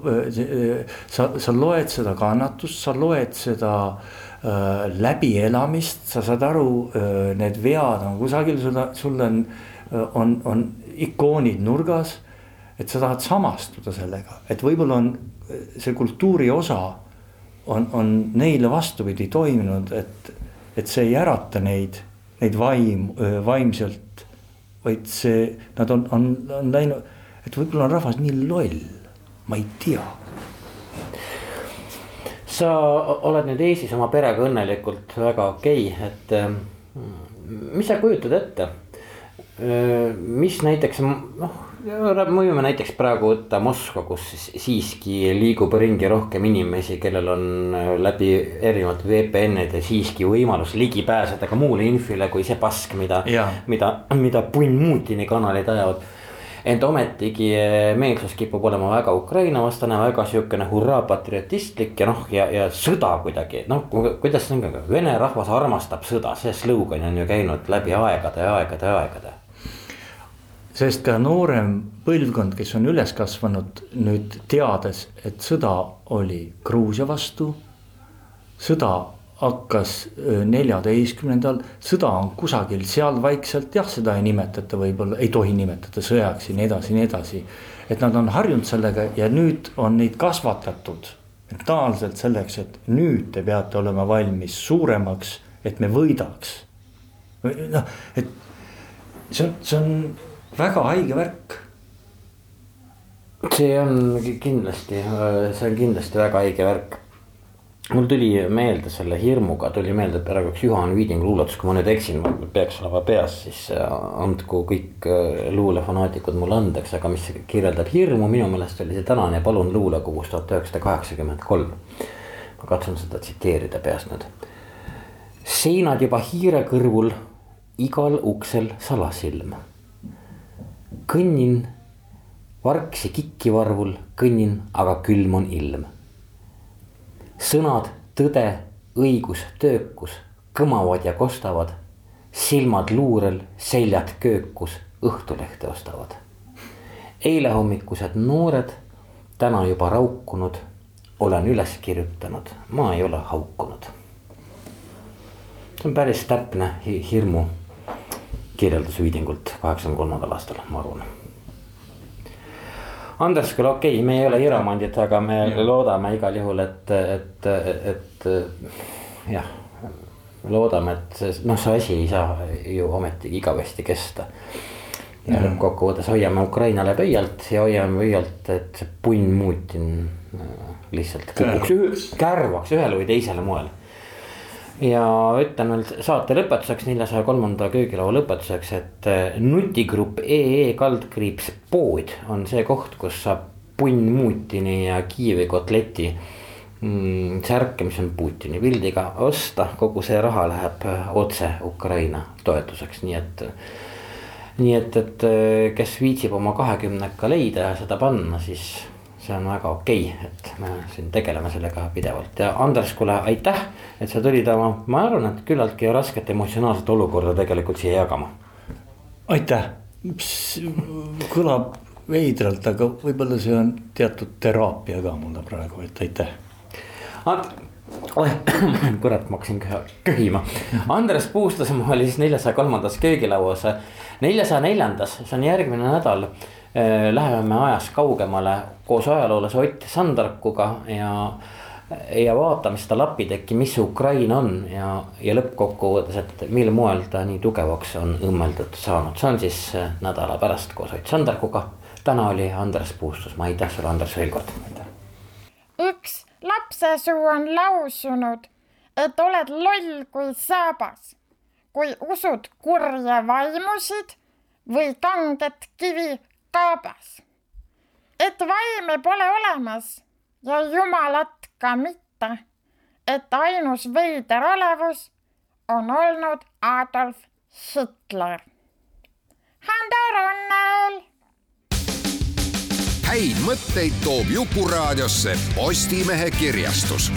sa, sa loed seda kannatust, sa loed seda Äh, läbielamist, sa saad aru, äh, need vead on kusagil, sul, sul on, äh, on, on ikoonid nurgas. et sa tahad samastuda sellega, et võib-olla on see kultuuri osa on, on neile vastupidi toiminud, et, et see ei ärata neid, neid vaim, vaimselt. vaid see, nad on, on, on läinud, et võib-olla on rahvas nii loll, ma ei tea sa oled nüüd Eestis oma perega õnnelikult väga okei okay,, et mm, mis sa kujutad ette? mis näiteks noh, me võime näiteks praegu võtta Moskva, kus siiski liigub ringi rohkem inimesi, kellel on läbi erinevate VPN-ide siiski võimalus ligi pääseda ka muule infile kui see pask, mida, mida, mida punnmuutini kanalid ajavad ent ometigi eh, meelsus kipub olema väga Ukraina vastane, väga sihukene hurraa patriotistlik ja noh, ja, ja sõda kuidagi noh, kuidas see on, vene rahvas armastab sõda, see slogan on ju käinud läbi aegade aegade aegade. sest ka noorem põlvkond, kes on üles kasvanud nüüd teades, et sõda oli Gruusia vastu. sõda hakkas neljateistkümnendal, sõda on kusagil seal vaikselt, jah, seda ei nimetata võib-olla, ei tohi nimetada sõjaks ja nii edasi, nii edasi. et nad on harjunud sellega ja nüüd on neid kasvatatud mentaalselt selleks, et nüüd te peate olema valmis suuremaks, et me võidaks. noh, et see on, see on väga haige värk see on kindlasti, see on kindlasti väga haige värk mul tuli meelde selle hirmuga, tuli meelde praegu üks Juhan Viiding luuletus, kui ma nüüd eksin, peaks olema peas, siis äh, andku kõik äh, luulefanaatikud mulle andeks, aga mis kirjeldab hirmu, minu meelest oli see tänane Palun luulekogust tuhat üheksasada kaheksakümmend kolm. ma katsun seda tsiteerida peast nüüd. seinad juba hiire kõrvul, igal uksel salasilm. kõnnin vargsi kikkivarvul, kõnnin, aga külm on ilm sõnad tõde, õigus, töökus kõmavad ja kostavad. silmad luurel, seljad köökus, Õhtulehte ostavad. eilehommikused noored, täna juba raukunud, olen üles kirjutanud, ma ei ole haukunud. see on päris täpne hirmu kirjeldus Viidingult kaheksakümne kolmandal aastal, ma arvan Andres küll okei okay,, me ei ole hiromandid, aga me ja. loodame igal juhul, et, et, et jah. loodame, et see noh, see asi ei saa ju ometigi igavesti kesta. ja lõppkokkuvõttes hoiame Ukrainale pöialt ja hoiame pöialt, et see punnmuutin äh, lihtsalt kukuks, kärvaks ühel või teisel moel ja ütlen veel saate lõpetuseks, neljasaja kolmanda köögilaua lõpetuseks, et eh, nutigrupp EE kaldkriips pood on see koht, kus saab punnmuutini ja Kiievi kotleti mm, särke, mis on Putini pildiga osta, kogu see raha läheb eh, otse Ukraina toetuseks, nii et. nii et, et eh, kes viitsib oma kahekümneka leida ja seda panna, siis see on väga okei okay,, et me siin tegeleme sellega pidevalt. Ja Andres, kuule aitäh, et sa tulid oma, ma arvan, et küllaltki rasket emotsionaalset olukorda tegelikult siia jagama. aitäh, kõlab veidralt, aga võib-olla see on teatud teraapia ka mulle praegu, et aitäh. And oh, kurat, ma hakkasin köhima. Andres Puustusmaa oli siis neljasaja kolmandas köögilauas, neljasaja neljandas, see on järgmine nädal Äh, läheme ajas kaugemale koos ajaloolase Ott Sandarkuga ja, ja vaatame seda lapitekki, mis Ukraina on ja, ja lõppkokkuvõttes, et mil moel ta nii tugevaks on õmmeldud saanud, see on siis äh, nädala pärast koos Ott Sandarkuga. täna oli Andres Puustusmaa, aitäh sulle, Andres, veel kord. üks lapsesuu on lausunud, et oled loll kui saabas, kui usud kurje vaimusid või kanget kivi taabas, et vaime pole olemas ja Jumalat ka mitte, et ainus veider olevus on olnud Adolf Hitler. Hando Runnel. häid mõtteid toob Jukuraadiosse Postimehe kirjastus